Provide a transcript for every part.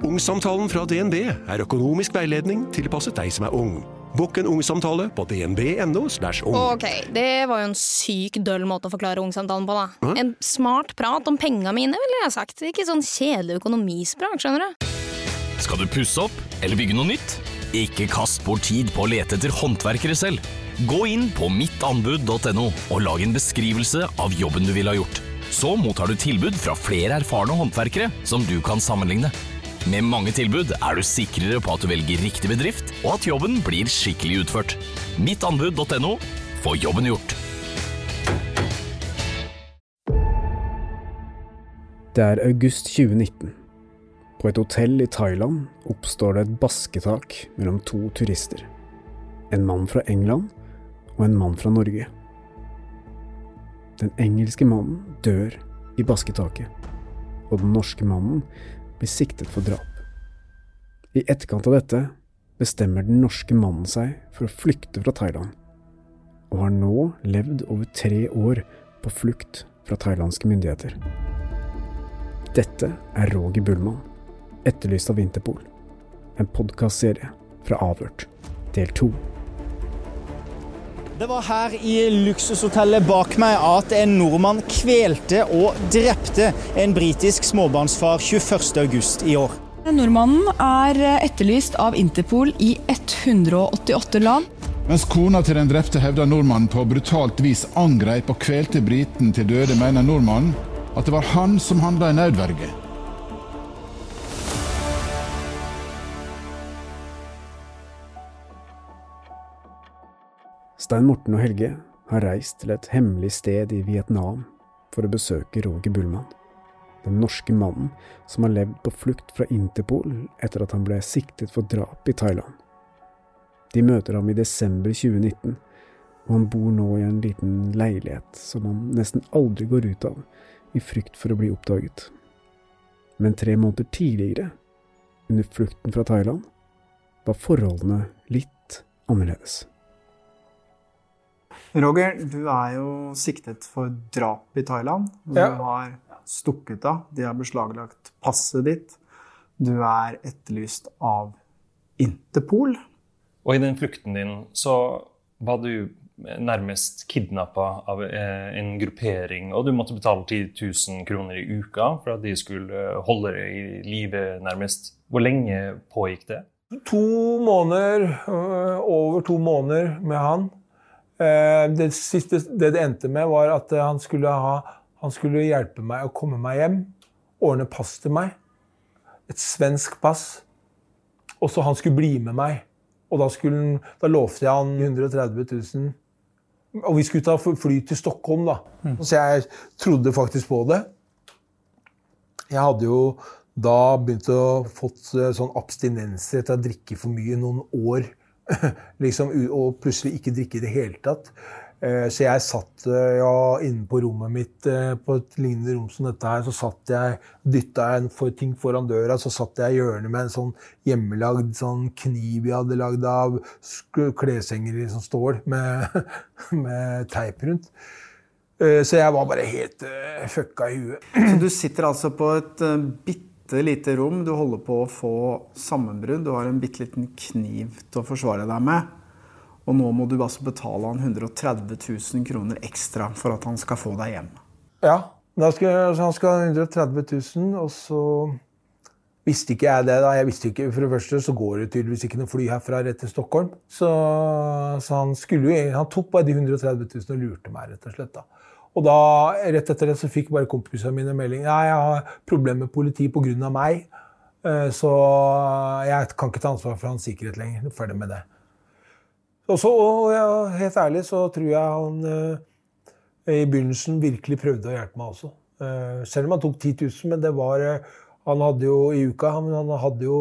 Ungsamtalen fra DNB er økonomisk veiledning tilpasset deg som er ung. Bukk en ungsamtale på dnb.no. ung. Ok, det var jo en syk døll måte å forklare ungsamtalen på, da. En smart prat om penga mine, ville jeg sagt. Ikke sånn kjedelig økonomisprat, skjønner du. Skal du pusse opp eller bygge noe nytt? Ikke kast bort tid på å lete etter håndverkere selv. Gå inn på mittanbud.no og lag en beskrivelse av jobben du ville ha gjort. Så mottar du tilbud fra flere erfarne håndverkere som du kan sammenligne. Med mange tilbud er du sikrere på at du velger riktig bedrift, og at jobben blir skikkelig utført. Mittanbud.no få jobben gjort. Det er august 2019. På et hotell i Thailand oppstår det et basketak mellom to turister. En mann fra England og en mann fra Norge. Den engelske mannen dør i basketaket, og den norske mannen blir siktet for drap. I etterkant av dette bestemmer den norske mannen seg for å flykte fra Thailand, og har nå levd over tre år på flukt fra thailandske myndigheter. Dette er Roger Bullmann, etterlyst av Interpol. En podkastserie fra Avhørt, del to. Det var her i luksushotellet bak meg at en nordmann kvelte og drepte en britisk småbarnsfar 21.8 i år. Nordmannen er etterlyst av Interpol i 188 land. Mens kona til den drepte hevder nordmannen på brutalt vis angrep og kvelte briten til døde, mener nordmannen at det var han som handla i nødverge. Stein Morten og Helge har reist til et hemmelig sted i Vietnam for å besøke Roger Bullmann, den norske mannen som har levd på flukt fra Interpol etter at han ble siktet for drap i Thailand. De møter ham i desember 2019, og han bor nå i en liten leilighet som han nesten aldri går ut av, i frykt for å bli oppdaget. Men tre måneder tidligere, under flukten fra Thailand, var forholdene litt annerledes. Roger, du er jo siktet for drap i Thailand. Du Ja. har stukket av. De har beslaglagt passet ditt. Du er etterlyst av Interpol. Og i den flukten din så var du nærmest kidnappa av eh, en gruppering, og du måtte betale 10 000 kroner i uka for at de skulle eh, holde deg i live, nærmest. Hvor lenge pågikk det? To måneder, øh, over to måneder med han. Eh, Det siste det det endte med, var at eh, han skulle, ha, han skulle hjelpe meg å komme meg hjem. Ordne pass til meg. Et svensk pass. Og så han skulle bli med meg. Og da, skulle, da lovte jeg han 130 000. Og vi skulle ta fly til Stockholm, da. Så jeg trodde faktisk på det. Jeg hadde jo da begynt å fått eh, sånn abstinenser etter å drikke for mye noen år. liksom, og plutselig ikke drikke i det hele tatt. Eh, Så jeg satt eh, ja, inne på rommet mitt, eh, på et lignende rom som dette her, så satt jeg, dytta jeg for ting foran døra, så satt jeg i hjørnet med en sånn hjemmelagd sånn kniv jeg hadde lagd av kleshenger i sånn stål med, med teip rundt. Så jeg var bare helt fucka i huet. Så du sitter altså på et uh, bitte lite rom. Du holder på å få sammenbrudd. Du har en bitte liten kniv til å forsvare deg med. Og nå må du altså betale han 130 000 kroner ekstra for at han skal få deg hjem. Ja, skal, han skal ha 130 000, og så visste ikke jeg det. da. Jeg visste ikke, For det første så går det tydeligvis ikke noe fly herfra rett til Stockholm. Så, så han, skulle han tok bare de 130 000 og lurte meg, rett og slett. da. Og da, rett etter det så fikk bare kompisene mine melding Nei, jeg har problemer med politiet pga. meg. Eh, Så jeg kan ikke ta ansvar for hans sikkerhet lenger. Ferdig med det. Og så, og ja, helt ærlig så tror jeg han eh, i begynnelsen virkelig prøvde å hjelpe meg også. Eh, selv om han tok 10 000, men det var, eh, Han hadde jo i uka, han, hadde jo,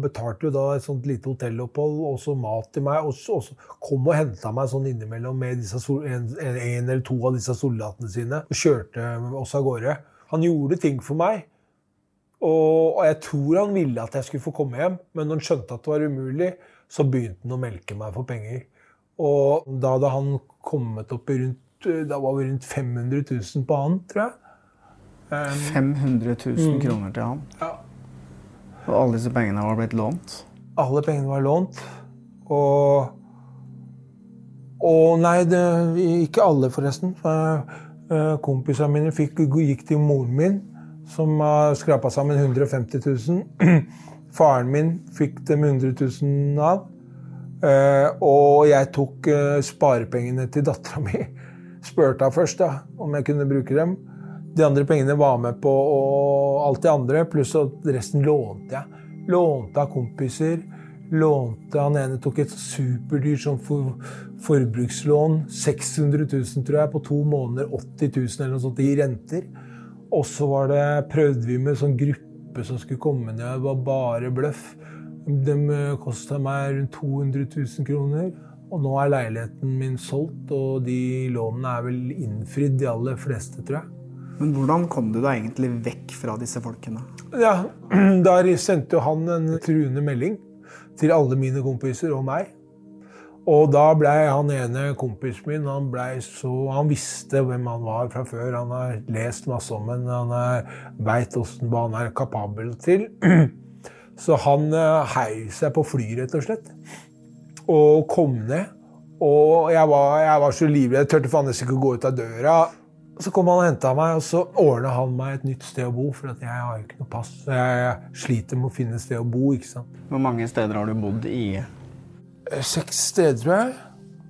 betalte jo da et sånt lite hotellopphold og så mat til meg. Og så, kom og henta meg sånn innimellom med disse, en, en eller to av disse soldatene sine. Og kjørte oss av gårde. Han gjorde ting for meg. Og, og jeg tror han ville at jeg skulle få komme hjem, men når han skjønte at det var umulig, så begynte han å melke meg for penger. Og da hadde han kommet opp i rundt Da var vi rundt 500 000 på han, tror jeg. Um, 500 000 Mm. kroner til han. Ja. Og alle disse pengene var blitt lånt. Alle pengene var lånt. Og Og nei, det, ikke alle, forresten. Uh, Kompisene mine fikk, gikk til moren min, som har skrapa sammen 150 000. Faren min fikk dem 100 000 av. Eh, og jeg tok eh, sparepengene til dattera mi. Spurte henne først da, om jeg kunne bruke dem. De andre pengene var med på og alt det andre, pluss at resten lånte jeg. Lånte av kompiser. Lånte Han ene tok et superdyrt sånn for, forbrukslån. 600 000, tror jeg, på to måneder. 80 000 eller noe sånt i renter. Og så var det, prøvde vi med sånn gruppe som skulle komme ned. Det var bare bløff. De kosta meg rundt 200 000 kroner. Og nå er leiligheten min solgt, og de lånene er vel innfridd, de aller fleste, tror jeg. Men hvordan kom du deg egentlig vekk fra disse folkene? Ja, Der sendte jo han en truende melding til alle mine kompiser og meg. Og da blei han ene kompisen min han, så, han visste hvem han var fra før. Han har lest masse om ham, han veit hva han er kapabel til. Så han eh, heiv seg på fly, rett og slett. Og kom ned. Og jeg var, jeg var så livredd. Jeg turte faen nesten ikke å gå ut av døra. Så kom han og henta meg, og så ordna han meg et nytt sted å bo. For at jeg har jo ikke noe pass. Jeg sliter med å finne et sted å bo. ikke sant? Hvor mange steder har du bodd i? Eh, Seks steder, tror jeg.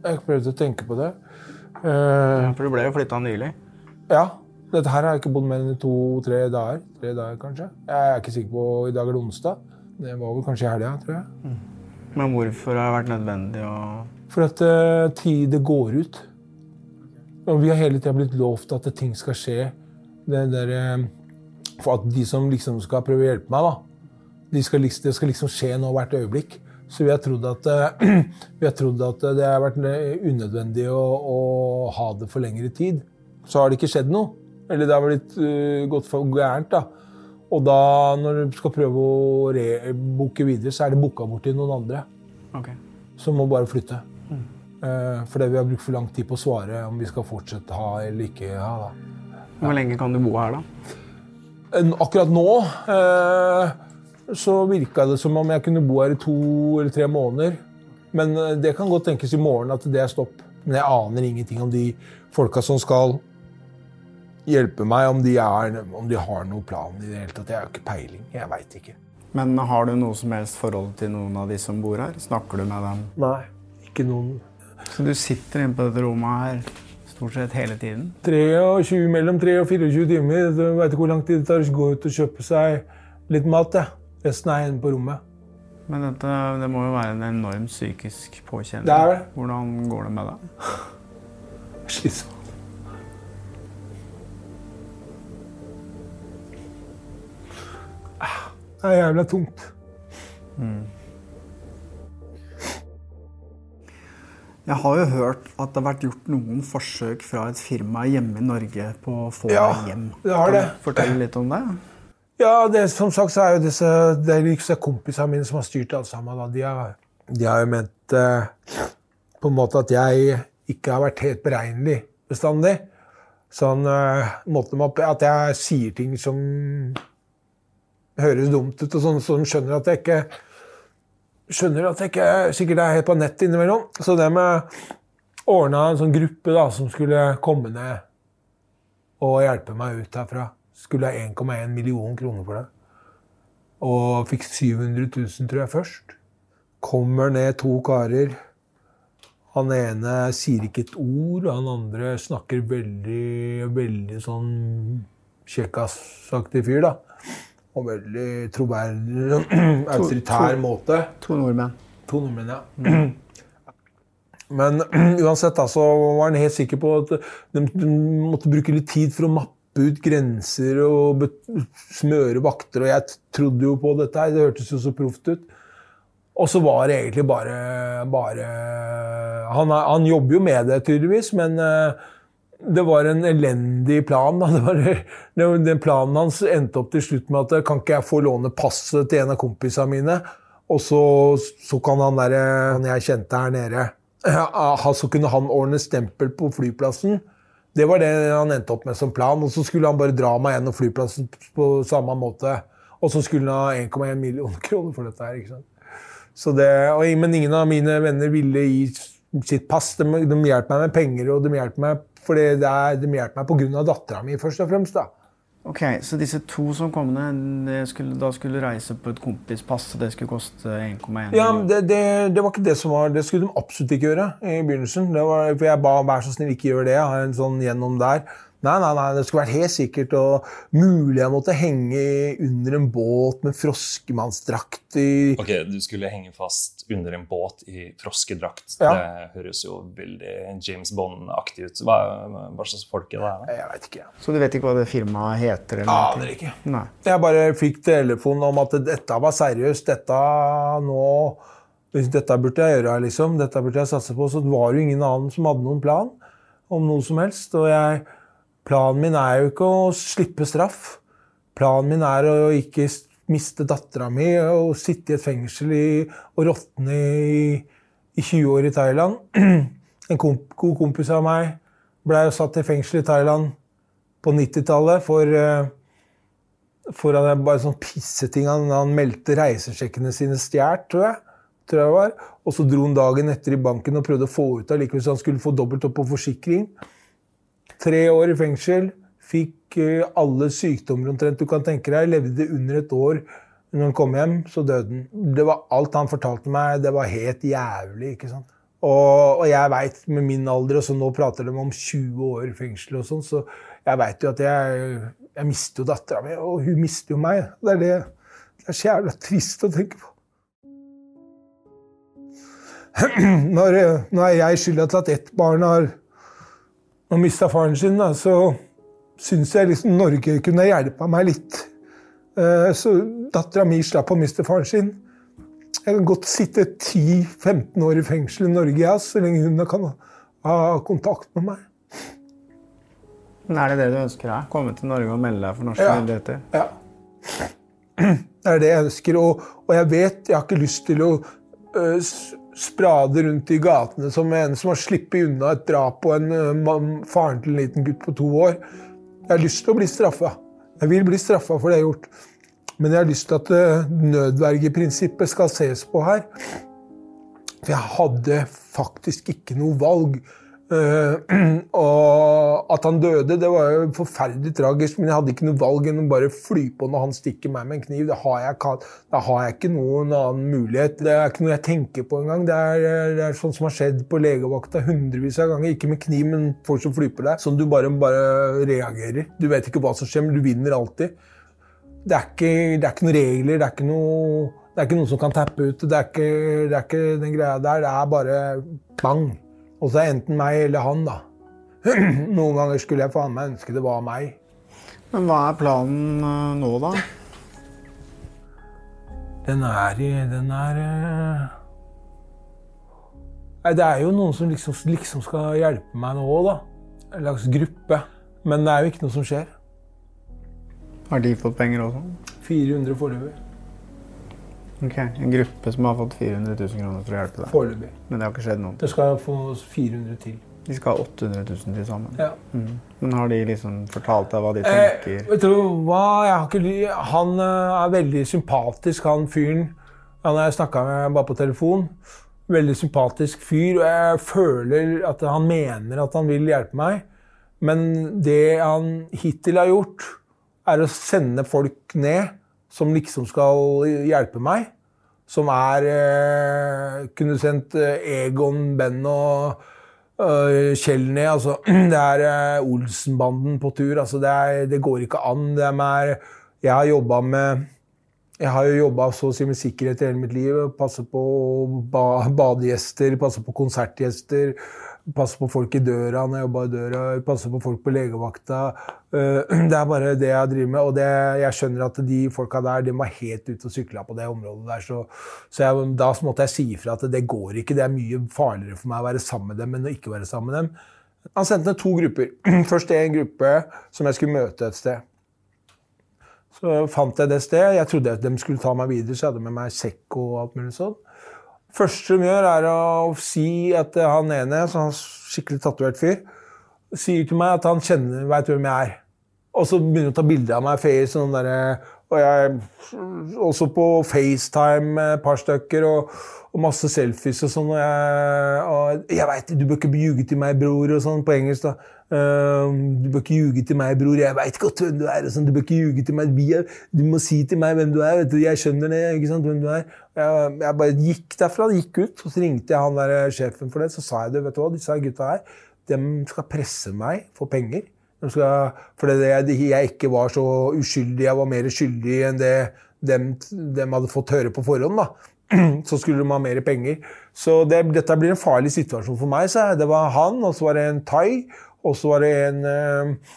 Jeg prøvde å tenke på det. Eh, For du ble jo flytta nylig. ja. Dette her har jeg ikke bodd mer enn i to-tre dager. Tre dager, kanskje. Jeg er ikke sikker på I dag er det onsdag. Det var vel kanskje i helga, tror jeg. Men hvorfor har det vært nødvendig å For at uh, tid går ut. Og vi har hele tida blitt lovt at ting skal skje. Der, eh, for at de som liksom skal prøve å hjelpe meg, da. De skal, det skal liksom skje nå hvert øyeblikk. Så vi har trodd at, eh, vi har trodd at det har vært eh, unødvendig å, å ha det for lengre tid. Så har det ikke skjedd noe. Eller det har blitt uh, gått for gærent. da. Og da, når du skal prøve å rebooke videre, så er det booka bort til noen andre. Okay. Som må bare flytte. Eh, fordi vi har brukt for lang tid på å svare om vi skal fortsette ha eller ikke ha. Da. Hvor lenge kan du bo her, da? Akkurat nå eh, så virka det som om jeg kunne bo her i to eller tre måneder. Men eh, det kan godt tenkes i morgen at det er stopp. Men jeg aner ingenting om de folka som skal hjelpe meg, om de, er, om de har noen plan i det hele tatt. Jeg har ikke peiling. Jeg veit ikke. Men har du noe som helst forhold til noen av de som bor her? Snakker du med dem? Nei, ikke noen Så du sitter inne på dette rommet her stort sett hele tiden? 23, mellom 3 og 24 timer. Du veit ikke hvor lang tid det tar å gå ut og kjøpe seg litt mat. Ja. Resten er inne på rommet. Men dette, det må jo være en enorm psykisk påkjenning. Det er det. Hvordan går det med deg? Slitsomt. Ah, Det er jævla tungt. Jeg har jo hørt at det har vært gjort noen forsøk fra et firma hjemme i Norge på å få Ja, deg hjem. det har det. Fortell litt om det? Ja, det, som sagt så er jo disse, det er disse kompisene mine som har styrt alt sammen. Da. De, har, de har jo ment eh, på en måte at jeg ikke har vært helt beregnelig bestandig. Sånn eh, måten med at jeg sier ting som høres dumt ut, og sånn, så de skjønner at jeg ikke skjønner at jeg ikke sikkert er helt på nett innimellom. Så det med ordna en sånn gruppe da, som skulle komme ned og hjelpe meg ut herfra. Skulle ha 1,1 million kroner for det. Og fikk 700 000, tror jeg, først. Kommer ned to karer. Han ene sier ikke et ord, han andre snakker veldig, veldig sånn kjekkasaktig fyr, da. Og veldig troverdig, autoritær måte. To nordmenn. To nordmenn, ja. Men uansett da, så var han helt sikker på at de, de måtte bruke litt tid for å mappe ut grenser og smøre vakter, og jeg trodde jo på dette her. Det hørtes jo så proft ut. Og så var det egentlig bare, bare han, han jobber jo med det, tydeligvis, men eh, det var en elendig plan. Da. Den planen hans endte opp til slutt med at kan ikke jeg få låne passet til en av kompisene mine, og så, så kan han der, han jeg kjente her nede, eh, så kunne han ordne stempel på flyplassen. Det var det han endte opp med som plan. Og så skulle han bare dra meg gjennom flyplassen på samme måte. Og så skulle han ha 1,1 millioner kroner for dette her. ikke sant? Det, og, men ingen av mine venner ville gi sitt pass. De, de hjalp meg med penger, og de hjalp meg fordi det er, de hjalp meg pga. dattera mi, først og fremst. da. Ok, Så disse to som kom ned, skulle, da skulle reise på et kompispass, og det skulle koste 1,1 Ja, det, det, det var ikke det som var Det skulle de absolutt ikke gjøre i begynnelsen. Det var, for jeg ba vær så snill, ikke gjør det. Jeg har en sånn gjennom der. Nei, nei, nei, det skulle vært helt sikkert. Og mulig jeg måtte henge under en båt med froskemannsdrakt i Ok, Du skulle henge fast under en båt i froskedrakt. Ja. Det høres jo veldig James Bond-aktig ut. Hva, hva slags folk er det? Jeg vet ikke. Så du vet ikke hva det firmaet heter? Eller Aner noe? ikke. Nei. Jeg bare fikk telefon om at dette var seriøst. Dette nå Dette burde jeg gjøre, liksom. Dette burde jeg satse på. Så det var jo ingen annen som hadde noen plan om noe som helst. Og jeg, planen min er jo ikke å slippe straff. Planen min er å ikke miste dattera mi og sitte i et fengsel i, og råtne i, i 20 år i Thailand. En komp god kompis av meg ble satt i fengsel i Thailand på 90-tallet for eh, for han det bare sånn pisseting. Han, han meldte reisesjekkene sine stjålet, tror jeg. Tror jeg var. Og så dro han dagen etter i banken og prøvde å få ut av likevel så han skulle få dobbelt opp på forsikring. Tre år i fengsel. Fikk eh, alle sykdommer omtrent du kan tenke deg. Levde under et år. Når han kom hjem, så døde han. Det var alt han fortalte meg, det var helt jævlig. ikke sant? Og, og jeg veit med min alder, og så nå prater de om 20 år i fengsel og sånn, så jeg veit jo at jeg, jeg mister jo dattera mi, og hun mister jo meg. Det er, det, det er så jævla trist å tenke på. Når, når er jeg skylda til at ett barn har, har mista faren sin, da, så syns jeg liksom Norge kunne hjelpa meg litt. Eh, Så dattera mi slapp å miste faren sin. Jeg kan godt sitte 10-15 år i fengsel i Norge, ja, så lenge hun kan ha kontakt med meg. Er det det du ønsker deg? Komme til Norge og melde deg for norske Ja. myndigheter? Ja. Det er det jeg ønsker. Og, og jeg vet jeg har ikke lyst til å s- sprade rundt i gatene som en som har sluppet unna et drap på en mann, faren til en liten gutt på to år. Jeg har lyst til å bli straffa. Jeg vil bli straffa for det jeg har gjort. Men jeg har lyst til at øh, nødvergeprinsippet skal ses på her. For jeg hadde faktisk ikke noe valg. Eh, og at han døde, det var jo forferdelig tragisk, men jeg hadde ikke noe valg enn å bare fly på når han stikker meg med en kniv. Da har har jeg ikke noen annen mulighet. Det er ikke noe jeg tenker på engang. Det, er- det er sånn som har skjedd på legevakta hundrevis av ganger. Ikke med kniv, men folk som flyr på deg. Sånn du bare, bare reagerer. Du vet ikke hva som skjer, men du vinner alltid. Det er ikke, det er ikke noen regler, det er ikke noe, det er ikke noen som kan tappe ut. Det er ikke, det er ikke den greia der. Det er bare bang. Og så er enten meg eller han, da. Noen ganger skulle jeg faen meg ønske det var meg. Men hva er planen øh, nå, da? Den er i Den er eh, Nei, det er jo noen som liksom, liksom skal hjelpe meg nå, da. En slags gruppe. Men det er jo ikke noe som skjer. Har de fått penger også? 400 foreløpig. Ok, En gruppe som har fått 400 000 kroner for å hjelpe deg? Foreløpig. Men det har ikke skjedd noe? Det skal få 400 til. De skal ha 800 000 til sammen? Ja. Mm. Men har de liksom fortalt deg hva de Eh, tenker? vet du hva? Jeg har ikke, ly- han eh, er veldig sympatisk, han fyren. Han har jeg snakka med bare på telefon. Veldig sympatisk fyr. Og jeg føler at han mener at han vil hjelpe meg. Men det han hittil har gjort, er å sende folk ned som liksom skal hjelpe meg. Som er eh, Kunne sendt eh, Egon, Ben og eh, Kjell ned. Altså, det er eh, Olsenbanden på tur. Altså, det, er, det går ikke an. Det er mer, jeg har jobba med jeg har jo jobba si med sikkerhet i hele mitt liv. Passe på ba badegjester, passe på konsertgjester. Passe på folk i døra når jeg jobba i døra, passe på folk på legevakta. Eh, Det er bare det jeg driver med. Og det, jeg skjønner at de folka der de var helt ute og sykla på det området der. Så, så jeg, da måtte jeg si ifra at det går ikke. Det er mye farligere for meg å være sammen med dem enn å ikke være sammen med dem. Han sendte ned to grupper. Først en gruppe som jeg skulle møte et sted. Så fant jeg det stedet. Jeg trodde at de skulle ta meg videre, så jeg hadde med meg sekk og alt mulig sånn første de gjør, er å si at han ene, så han skikkelig tatovert fyr, sier til meg at han kjenner, veit hvem jeg er. Og så begynner han å ta bilde av meg. Face, sånn der, og jeg også på FaceTime et par stykker. og, og masse selfies og sånn. Og jeg, og jeg veit du bør ikke ljuge til meg, bror, og sånn på engelsk. da. Uh, du bør ikke ljuge til meg, bror. Jeg veit godt hvem du er. og sånn. Du bør ikke ljuge til meg. Du må si til meg hvem du er. vet du. Jeg skjønner det. ikke sant, hvem du er. Jeg, jeg bare gikk derfra, gikk ut, og så ringte jeg han der sjefen for det. Så sa jeg det. vet du hva, Disse gutta her de skal presse meg for penger. Skal, fordi jeg, jeg ikke var så uskyldig. Jeg var mer skyldig enn det dem, de hadde fått høre på forhånd. da. Så skulle de ha mer penger. Så det, dette blir en farlig situasjon for meg. Så det var han, og så var det en thai, og så var det en uh,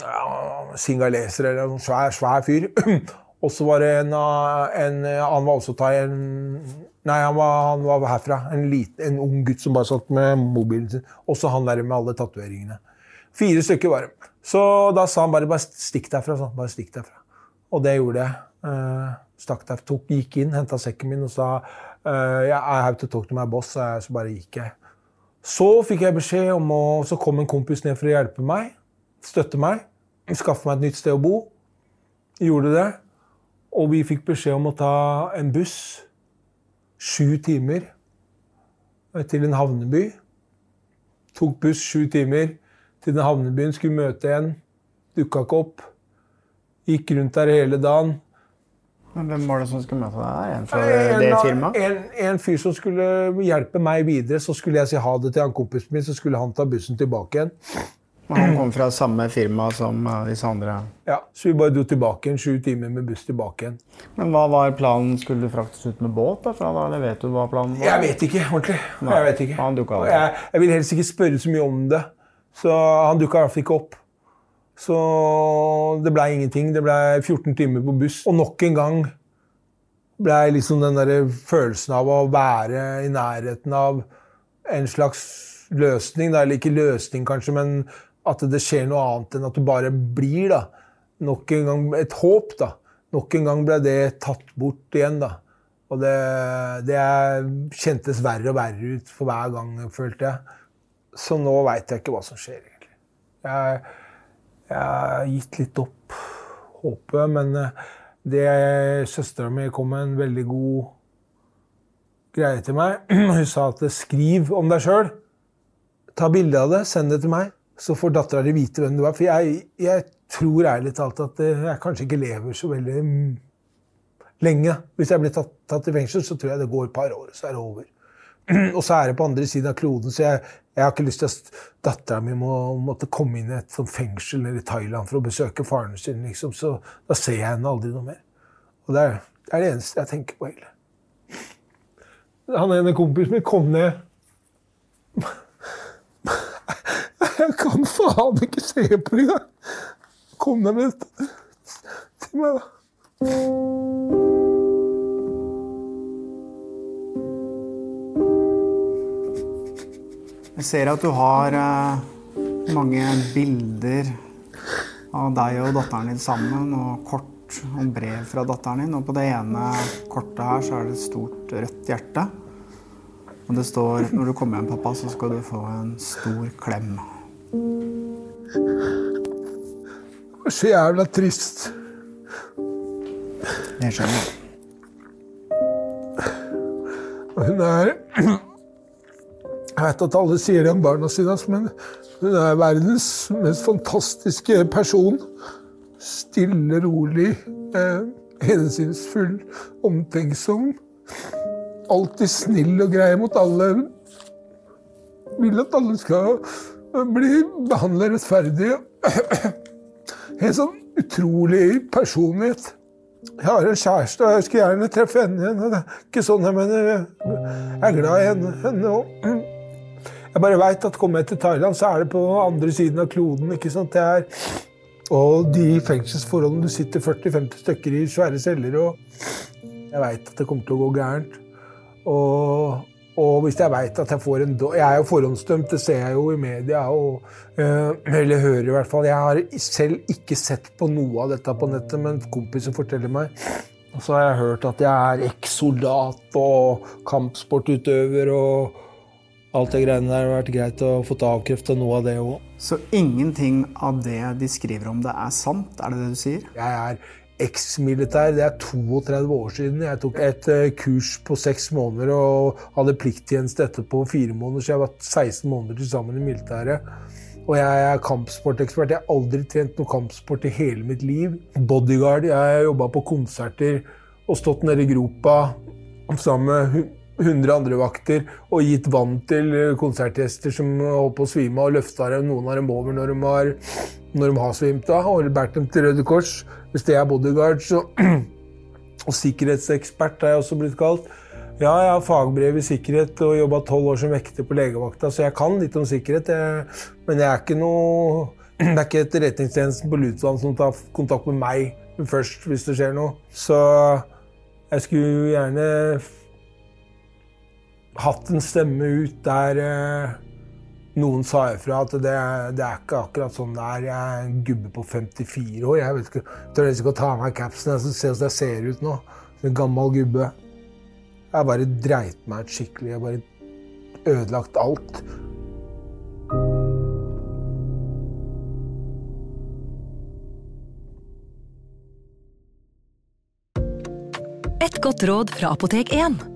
ja, singaleser eller en svær, svær fyr. Og så var det en, en, Han var også thai. En, nei, han var, han var herfra. En, liten, en ung gutt som bare satt med mobilen sin. Også han der med alle tatoveringene. Fire stykker var det. Så da sa han bare, bare stikk derfra. Sånn. Bare stikk derfra. Og det gjorde jeg. Stakk der, tok, gikk inn, henta sekken min og sa uh, yeah, I have to talk to my boss. Så bare gikk jeg. Så fikk jeg beskjed om å Så kom en kompis ned for å hjelpe meg. Støtte meg. Skaffe meg et nytt sted å bo. Gjorde det. Og vi fikk beskjed om å ta en buss sju timer til en havneby. Tok buss sju timer til den havnebyen, skulle møte en. Dukka ikke opp. Gikk rundt der hele dagen. Men Hvem var det som skulle møte deg der? En fra det firmaet? En, en, fyr som skulle hjelpe meg videre. Så skulle jeg si ha det til han kompisen min, så skulle han ta bussen tilbake igjen. Men han kom fra samme firma som eh, disse andre? Ja, så vi bare dro tilbake igjen. Sju timer med buss tilbake igjen. Men hva var planen? Skulle du fraktes ut med båt derfra, da? Eller vet du hva planen var? Jeg vet ikke ordentlig. Nei. Jeg vet ikke. Han dukka jeg, jeg vil helst ikke spørre så mye om det. Så han dukka i hvert fall ikke opp. Så det blei ingenting. Det blei 14 timer på buss. Og nok en gang blei liksom den der følelsen av å være i nærheten av en slags løsning. Eller ikke løsning, kanskje, men at det skjer noe annet enn at du bare blir. da. Nok en gang et håp. da. Nok en gang ble det tatt bort igjen. da. Og det, det kjentes verre og verre ut for hver gang, følte jeg. Så nå veit jeg ikke hva som skjer, egentlig. Jeg, jeg har gitt litt opp håpet, men det Søstera mi kom med en veldig god greie til meg. Hun sa at skriv om deg sjøl. Ta bilde av det, send det til meg så får dattera di vite hvem du er. For jeg, jeg tror ærlig talt at jeg kanskje ikke lever så veldig lenge. Hvis jeg blir tatt, tatt, i fengsel, så tror jeg det går et par år, så er det over. Og så er det på andre siden av kloden, så jeg, jeg har ikke lyst til at dattera mi må måtte komme inn i et sånt fengsel nede i Thailand for å besøke faren sin. Liksom. Så da ser jeg henne aldri noe mer. Og det er, det er det eneste jeg tenker på, egentlig. Han ene kompisen min kom ned jeg kan faen ikke se på det engang! Kom deg med dette til meg, da. Jeg ser at du har uh, mange bilder av deg og datteren din sammen, og kort og brev fra datteren din. Og på det ene kortet her så er det et stort rødt hjerte. Og det står 'Når du kommer hjem, pappa, så skal du få en stor klem'. Det er så jævla trist. Det skjønner jeg. Hun er Jeg vet at alle sier det om barna sine, men hun er verdens mest fantastiske person. Stille, rolig, eh, hensynsfull, omtenksom. Alltid snill og grei mot alle. Vil at alle skal bli behandla rettferdig. En sånn utrolig personlighet. Jeg har en kjæreste, og jeg skulle gjerne treffe henne igjen. Det er ikke sånn jeg mener. Jeg er glad i henne, henne. Jeg bare veit at kommer jeg til Thailand, så er det på andre siden av kloden. ikke sant? Det er, og de fengselsforholdene du sitter 40-50 stykker i svære celler og Jeg veit at det kommer til å gå gærent. Og, og hvis jeg veit at jeg får en dom Jeg er jo forhåndsdømt, det ser jeg jo i media. Og, uh, eller hører i hvert fall. Jeg har selv ikke sett på noe av dette på nettet, men kompiser forteller meg. Og så har jeg hørt at jeg er eks-soldat og kampsportutøver og alt det greiene der. Har vært greit å få avkrefta noe av det òg. Så ingenting av det de skriver om det er sant, er det det du sier? Jeg er eksmilitær. Det er 32 år siden. Jeg tok et uh, kurs på seks måneder og hadde plikttjeneste etterpå fire måneder, så jeg var 16 måneder til sammen i militæret. Og jeg er kampsportekspert. Jeg har aldri trent noe kampsport i hele mitt liv. Bodyguard. Jeg har jobba på konserter og stått nede i gropa sammen med 100 andre vakter og gitt vann til konsertgjester som holdt på å svime, og løfta noen av dem over når de har, når de har svimt av, og båret dem til Røde Kors. Hvis det er bodyguard, så Og sikkerhetsekspert er jeg også blitt kalt. Ja, jeg har fagbrev i sikkerhet og jobba tolv år som vekter på legevakta, så jeg kan litt om sikkerhet. Jeg, men jeg er ikke noe Det er ikke Etterretningstjenesten på Lutvann som tar kontakt med meg først hvis det skjer noe. Så jeg skulle gjerne hatt en stemme ut der eh, noen sa ifra at det, det, er ikke akkurat sånn det er. Jeg er en gubbe på 54 år. Jeg vet ikke, tør ikke å ta av meg capsen. Jeg ser hvordan jeg ser ut nå. En gammel gubbe. Jeg bare dreit meg ut skikkelig. Jeg bare ødelagt alt. Et godt råd fra Apotek 1.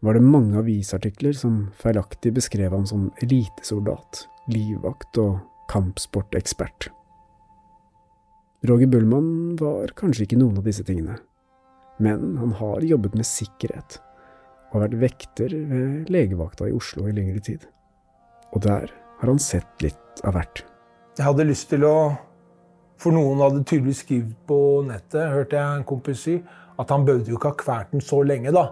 var det mange avisartikler som feilaktig beskrev ham som elitesoldat, livvakt og kampsportekspert. Roger Bullmann var kanskje ikke noen av disse tingene, men han har jobbet med sikkerhet og har vært vekter ved legevakta i Oslo i lengre tid. Og der har han sett litt av hvert. Jeg hadde lyst til å For noen hadde tydeligvis skrevet på nettet, hørte jeg en kompis si, at han bøvde jo ikke ha kvært den så lenge, da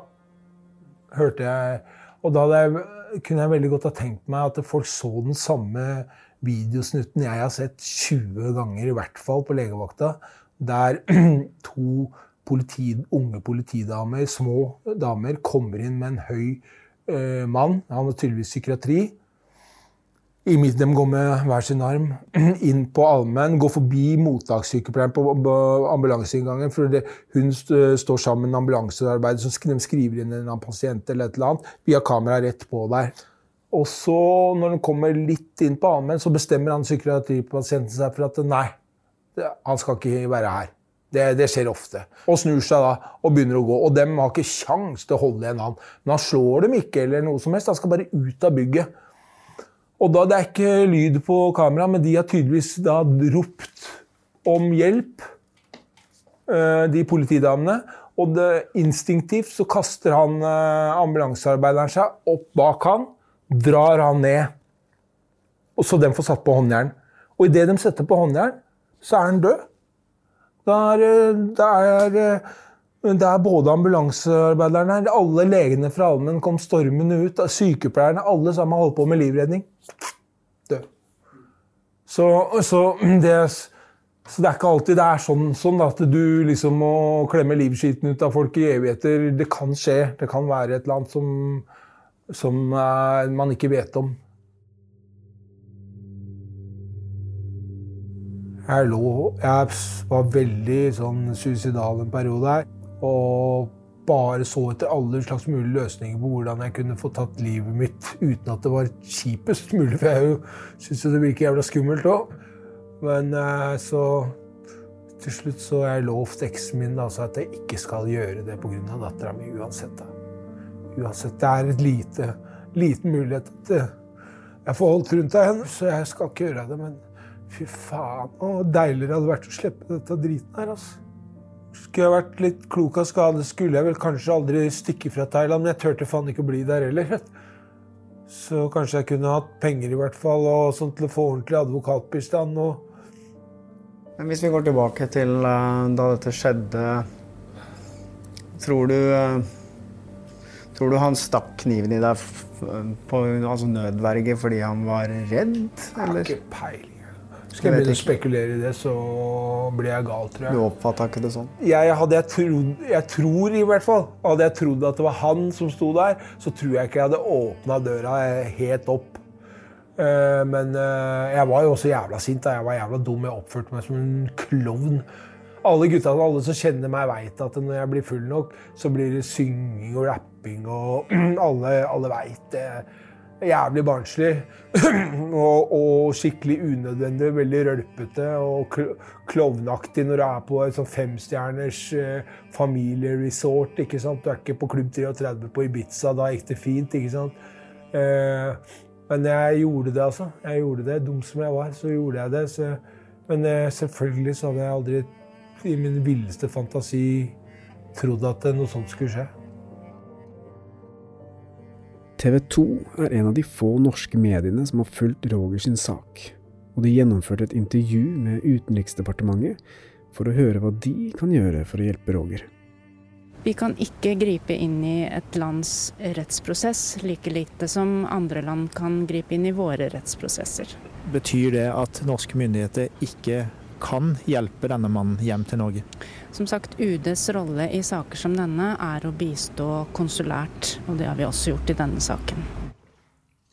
hørte jeg Og da jeg, kunne jeg veldig godt ha tenkt meg at folk så den samme videosnutten jeg har sett 20 ganger, i hvert fall på legevakta, der to politi, unge politidamer, små damer, kommer inn med en høy eh, mann. Han har tydeligvis psykiatri i midt, de går med hver sin arm inn på allmenn, går forbi mottakssykepleieren på ambulanseinngangen. for det, Hun står sammen med en ambulansearbeider som de skriver inn en pasient eller et eller annet, via kamera rett på der. Og så, når de kommer litt inn på allmenn, så bestemmer han psykiatripasienten seg for at nei, han skal ikke være her. Det, det, skjer ofte. Og snur seg da og begynner å gå. Og dem har ikke kjangs til å holde igjen han. Men han slår dem ikke, eller noe som helst. Han skal bare ut av bygget. Og da, Det er ikke lyd på kamera, men de har tydeligvis da ropt om hjelp, eh, de politidamene. Og det, instinktivt så kaster han eh, ambulansearbeideren seg opp bak han, drar han ned. Og så den får satt på håndjern. Og idet de setter på håndjern, så er han død. Da er, da det er det er både ambulansearbeiderne, alle legene fra allmenn kom stormende ut. Sykepleierne, alle sammen holdt på med livredning. Død. Så, så, det, så, det, er ikke alltid det er sånn, sånn at du liksom må klemme livskiten ut av folk i evigheter. Det kan skje. Det kan være et eller annet som, som man ikke vet om. Jeg lå Jeg var veldig sånn suicidal en periode her. Og bare så etter alle slags mulige løsninger på hvordan jeg kunne få tatt livet mitt uten at det var kjipest mulig. For jeg syns jo det virker jævla skummelt òg. Men eh, så til slutt så har jeg lovt eksen min altså, at jeg ikke skal gjøre det pga. dattera mi uansett. Uansett. Det er et lite, liten mulighet at eh, jeg får holdt rundt av henne, så jeg skal ikke gjøre det. Men fy faen, så deilig det hadde vært å slippe dette driten her. altså. Skulle jeg vært litt klok av skade, skulle jeg vel kanskje aldri stikke fra Thailand. Men jeg turte faen ikke å bli der heller. Så kanskje jeg kunne hatt penger i hvert fall, og sånn til å få ordentlig advokatbistand. og men hvis vi går tilbake til uh, da dette skjedde Tror du uh, Tror du han stakk kniven i deg på altså nødverge fordi han var redd? Jeg har ikke peiling. Skal jeg begynne å spekulere i det, så blir jeg gal, tror jeg. Du oppfatta ikke det sånn? Jeg, hadde jeg, trodd, jeg tror i hvert fall Hadde jeg trodd at det var han som sto der, så tror jeg ikke jeg hadde åpna døra helt opp. Eh, men eh, jeg var jo også jævla sint. da. Jeg var jævla dum. Jeg oppførte meg som en klovn. Alle gutta alle som kjenner meg, veit at når jeg blir full nok, så blir det synging og rapping og Alle, alle veit det. Jævlig barnslig. og, og, skikkelig unødvendig. Veldig rølpete og klovnaktig når du er på et sånn femstjerners eh, familieresort. ikke sant? Du er ikke på Klubb 33 på Ibiza. Da gikk det fint. ikke sant? Eh, men jeg gjorde det, altså. Jeg gjorde det. Dum som jeg var, så gjorde jeg det. Så, men eh, selvfølgelig så hadde jeg aldri i min villeste fantasi trodd at noe sånt skulle skje. TV 2 er en av de få norske mediene som har fulgt Roger sin sak, og de gjennomførte et intervju med Utenriksdepartementet for å høre hva de kan gjøre for å hjelpe Roger. Vi kan ikke gripe inn i et lands rettsprosess, like lite som andre land kan gripe inn i våre rettsprosesser. Betyr det at norske myndigheter ikke kan hjelpe denne mannen hjem til Norge? Som sagt, UDs rolle i saker som denne er å bistå konsulært, og det har vi også gjort i denne saken.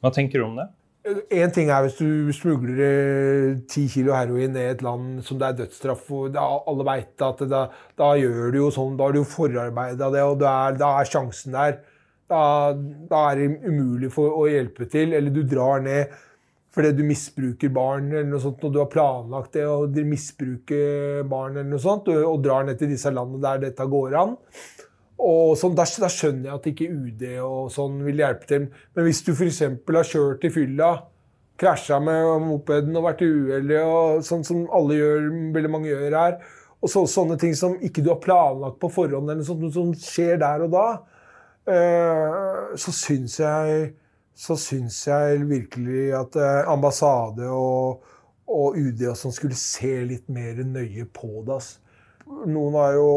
Hva tenker du om det? Én ting er hvis du smugler eh, ti kilo heroin ned i et land som det er dødsstraff for. Alle veit at da, da, gjør du jo sånn, da har du jo forarbeida det, og da er, da er, sjansen der. Da, da, er det umulig for å hjelpe til. Eller du drar ned fordi du misbruker barn, eller noe sånt, og du har planlagt det og misbruker barn, eller noe sånt, og, og drar ned til disse landene der dette går an. Og sånn, da, skjønner jeg at ikke UD og sånn vil hjelpe til. Men hvis du f.eks. har kjørt i fylla, krasja med mopeden og vært uheldig, sånn som alle gjør, veldig mange gjør her, og så, sånne ting som ikke du har planlagt på forhånd, eller sånt, som skjer der og da, øh, så syns jeg så syns jeg virkelig at eh, ambassade og, og UD og sånn skulle se litt mer nøye på det. Altså. Noen har jo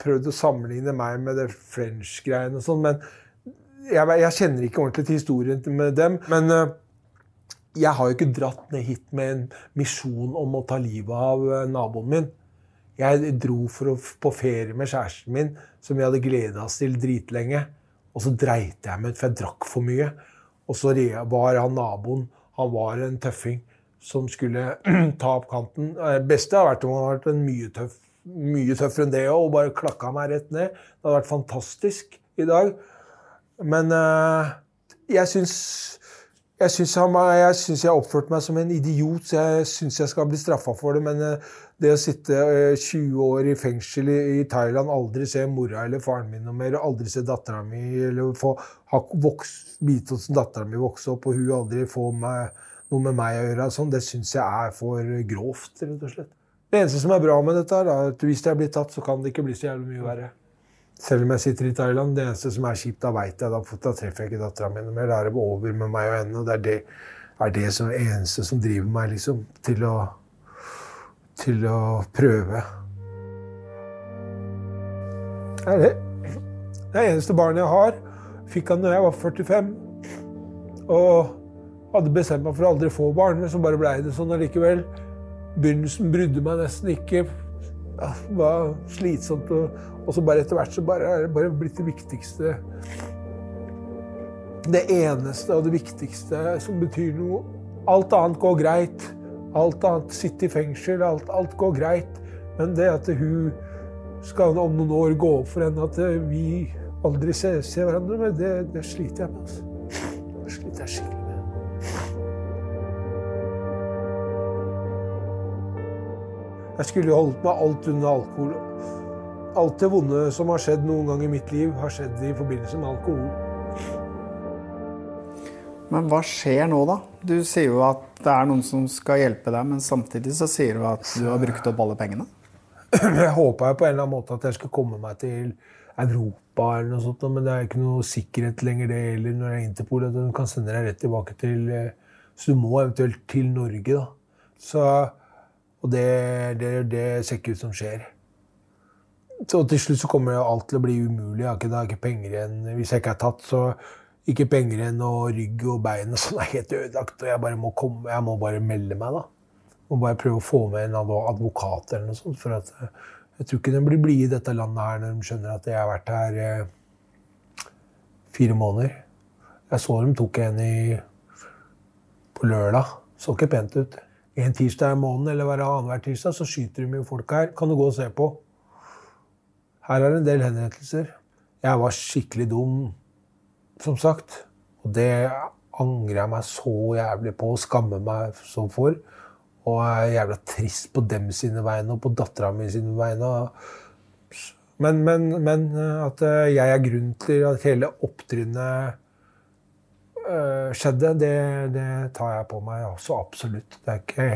prøvd å sammenligne meg med det French-greiene og sånn, men jeg, jeg, kjenner ikke ordentlig til historien med dem. Men uh, jeg har jo ikke dratt ned hit med en misjon om å ta livet av uh, naboen min. Jeg dro å, på ferie med kjæresten min, som vi hadde gleda oss til dritlenge. Og så dreit jeg meg ut, for jeg drakk for mye. Og så var han naboen Han var en tøffing som skulle ta opp kanten. Det beste hadde vært om han hadde vært en mye tøff mye tøffere enn det og bare klakka meg rett ned. Det hadde vært fantastisk i dag. Men uh, jeg syns jeg jeg oppførte meg som en idiot, så jeg syns jeg skal bli straffa for det. Men uh, det å sitte uh, eh, 20 år i fengsel i, Thailand, aldri se mora eller faren min noe mer, aldri se dattera mi eller få ha bite hos dattera mi vokse opp, og hun aldri få meg, noe med meg å gjøre, sånn, det syns jeg er for grovt, rett og slett. Det eneste som er bra med dette, er at hvis jeg blir tatt, så kan det ikke bli så jævlig mye verre. Selv om jeg sitter i Thailand. Det eneste som er kjipt, da veit jeg da, da treffer jeg ikke dattera mi noe mer. Da er det over med meg og henne. og Det er det, er det som eneste som driver meg liksom, til å, til å prøve. Det er det. Det er eneste barnet jeg har, fikk han da jeg var 45. Og hadde bestemt meg for å aldri få barn, men så bare blei det sånn allikevel. Begynnelsen brydde meg nesten ikke. Det var slitsomt. Og, og så bare etter hvert så bare er det bare blitt det viktigste Det eneste og det viktigste som betyr noe. Alt annet går greit. Alt annet, sitte i fengsel, alt, alt går greit. Men det at hun skal om noen år gå opp for henne at vi aldri ser, ser hverandre med, det, det sliter jeg med. Altså. Det sliter jeg skikkelig med. Jeg skulle holdt meg alt unna alkohol. Alt det vonde som har skjedd noen gang i mitt liv, har skjedd i forbindelse med alkohol. Men hva skjer nå, da? Du sier jo at det er noen som skal hjelpe deg, men samtidig så sier du at du har brukt opp alle pengene. Jeg håpa på en eller annen måte at jeg skulle komme meg til Europa, eller noe sånt, men det er ikke noe sikkerhet lenger det heller når det er Interpol. at De kan sende deg rett tilbake til eh, Så du må eventuelt til Norge, da. Så, og det, det, det ser ikke ut som skjer. Så til slutt så kommer alt til å bli umulig. Jeg har ikke, jeg ikke penger igjen. Hvis jeg ikke er tatt, så ikke penger igjen, og rygg og bein og sånn er helt ødelagt. Og jeg bare må komme, jeg må bare melde meg, da. Og bare prøve å få med en advokat eller noe sånt. For at eh, jeg tror ikke de blir blide i dette landet her når de skjønner at jeg har vært her eh, fire måneder. Jeg så dem tok en i på lørdag. Så ikke pent ut. En tirsdag i måneden eller hver annenhver tirsdag så skyter de jo folk her. Kan du gå og se på. Her er det en del henrettelser. Jeg var skikkelig dum, som sagt. Og det angrer jeg meg så jævlig på og skammer meg så for. Og er jævla trist på dem sine vegne og på dattera mi sine vegne. Men, men, men at eh, jeg er grunnen til at hele opptrinnet øh, skjedde, det, det, tar jeg på meg også absolutt. Det er ikke,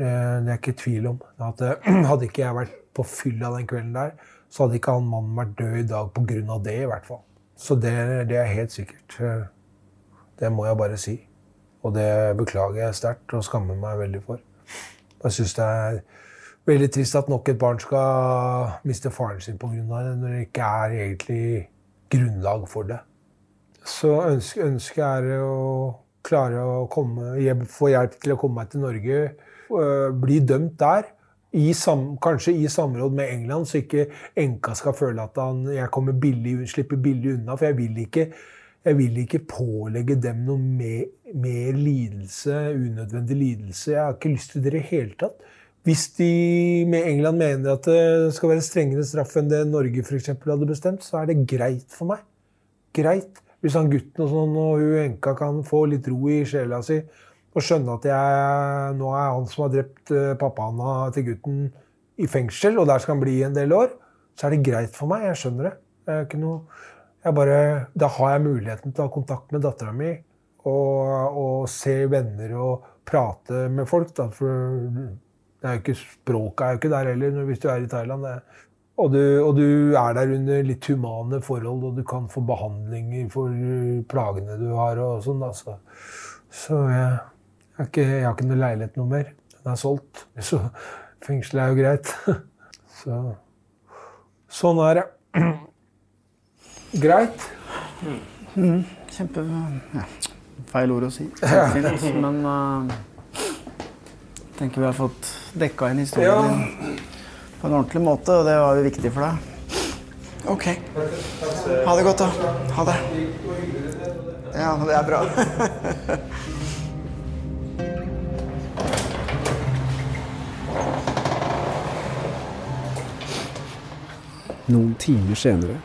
det, det er ikke tvil om. At, hadde ikke jeg vært på fylla den kvelden der, så hadde ikke han mannen vært død i dag pga. det, i hvert fall. Så det, det, er helt sikkert. Det må jeg bare si. Og det beklager jeg sterkt og skammer meg veldig for. Jeg syns det er veldig trist at nok et barn skal miste faren sin pga. det, når det ikke er egentlig grunnlag for det. Så ønsket ønske er å klare å komme, få hjelp til å komme meg til Norge, bli dømt der i sam, kanskje i samråd med England, så ikke enka skal føle at han, jeg kommer billig, slipper billig unna. For jeg vil ikke, jeg vil ikke pålegge dem noe mer, mer, lidelse, unødvendig lidelse. Jeg har ikke lyst til det i det hele tatt. Hvis de med England mener at det skal være strengere straff enn det Norge for eksempel, hadde bestemt, så er det greit for meg. Greit. Hvis han gutten og, sånn, og hun enka kan få litt ro i sjela si og skjønne at jeg, nå er han som har drept eh, pappaen til gutten, i fengsel, og der skal han bli en del år, så er det greit for meg. Jeg skjønner det. ikke noe, jeg bare, da har jeg muligheten til å ha kontakt med dattera mi og, og, se venner og prate med folk. Da, for det er jo ikke, språket er jo ikke der heller hvis du er i Thailand. Det, og, du, og, du, er der under litt humane forhold, og du kan få behandlinger for plagene du har. og sånn. Altså. Så jeg, jeg, har ikke, jeg har ikke noe leilighet noe mer. Den er solgt. Så fengselet er jo greit. Så sånn er det. Greit. Mm, kjempe ja, Feil ord å si. Fint, men uh, tenker vi har fått dekka inn historien din på en ordentlig måte, og det var jo viktig for deg. OK. Ha det godt, da. Ha det. Ja, det er bra. Noen timer senere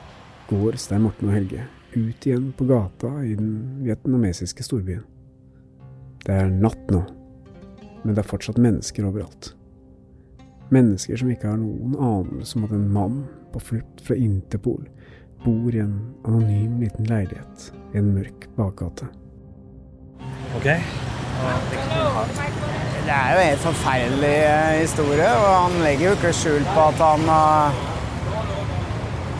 går Stein Morten og Helge ut igjen på gata i den vietnamesiske storbyen. Det er natt nå, men det er fortsatt mennesker overalt. Mennesker som ikke har noen anelse om at en mann på flukt fra Interpol bor i en anonym liten leilighet i en mørk bakgate. Ok. Det er jo en forferdelig eh, historie, og han legger jo ikke skjul på at han uh,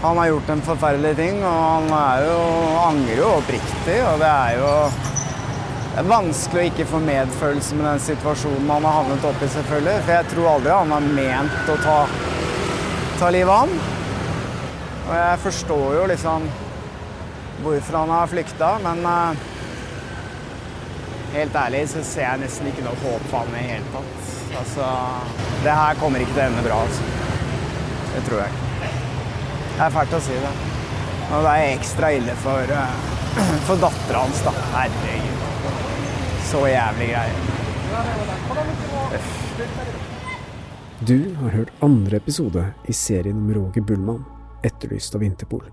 han har gjort en forferdelig ting, og han er jo, angrer jo oppriktig. Og det er jo det er vanskelig å ikke få medfølelse med den situasjonen han har havnet oppi, selvfølgelig. For jeg tror aldri han har ment å ta, ta livet av han. Og jeg forstår jo liksom hvorfor han har flykta, men uh, helt ærlig så ser jeg nesten ikke noe håp for han i hele tatt. Altså, det her kommer ikke til å ende bra, altså. Det tror jeg ikke. Det er fælt å si det. Og det er ekstra ille for, uh, for dattera hans, da. Herregud. Så jævlig greier. Du har hørt andre episode i serien om Roger Bullmann, etterlyst av Interpol.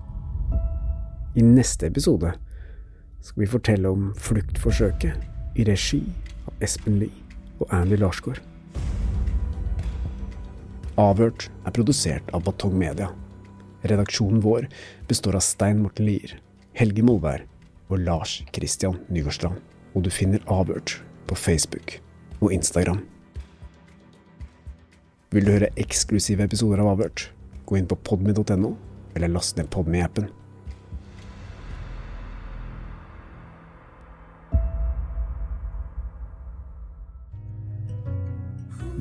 I neste episode skal vi fortelle om fluktforsøket i regi av Espen Lie og Andy Larsgaard. Avhørt er produsert av Batong Media. Redaksjonen vår består av Stein Morten Lier, Helge Molvær og Lars Christian Nygårdstrand. Og du finner Avhørt på Facebook og Instagram. Vil du høre eksklusive episoder av Avhørt? Gå inn på podmy.no, eller last ned Podme-appen.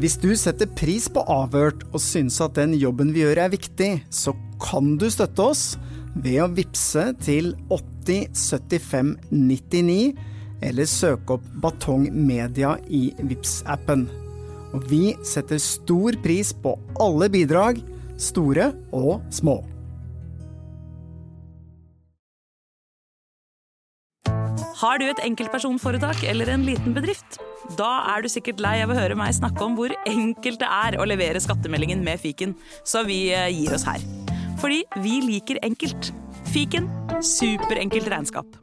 Hvis du setter pris på Avhørt og syns at den jobben vi gjør er viktig, så kan du støtte oss ved å vippse til 8075 99, eller søke opp Batong Media i vips appen Og vi setter stor pris på alle bidrag, store og små. Har du et enkeltpersonforetak eller en liten bedrift? Da er du sikkert lei av å høre meg snakke om hvor enkelt det er å levere skattemeldingen med fiken, så vi eh, gir oss her. Fordi vi liker enkelt. Fiken superenkelt regnskap.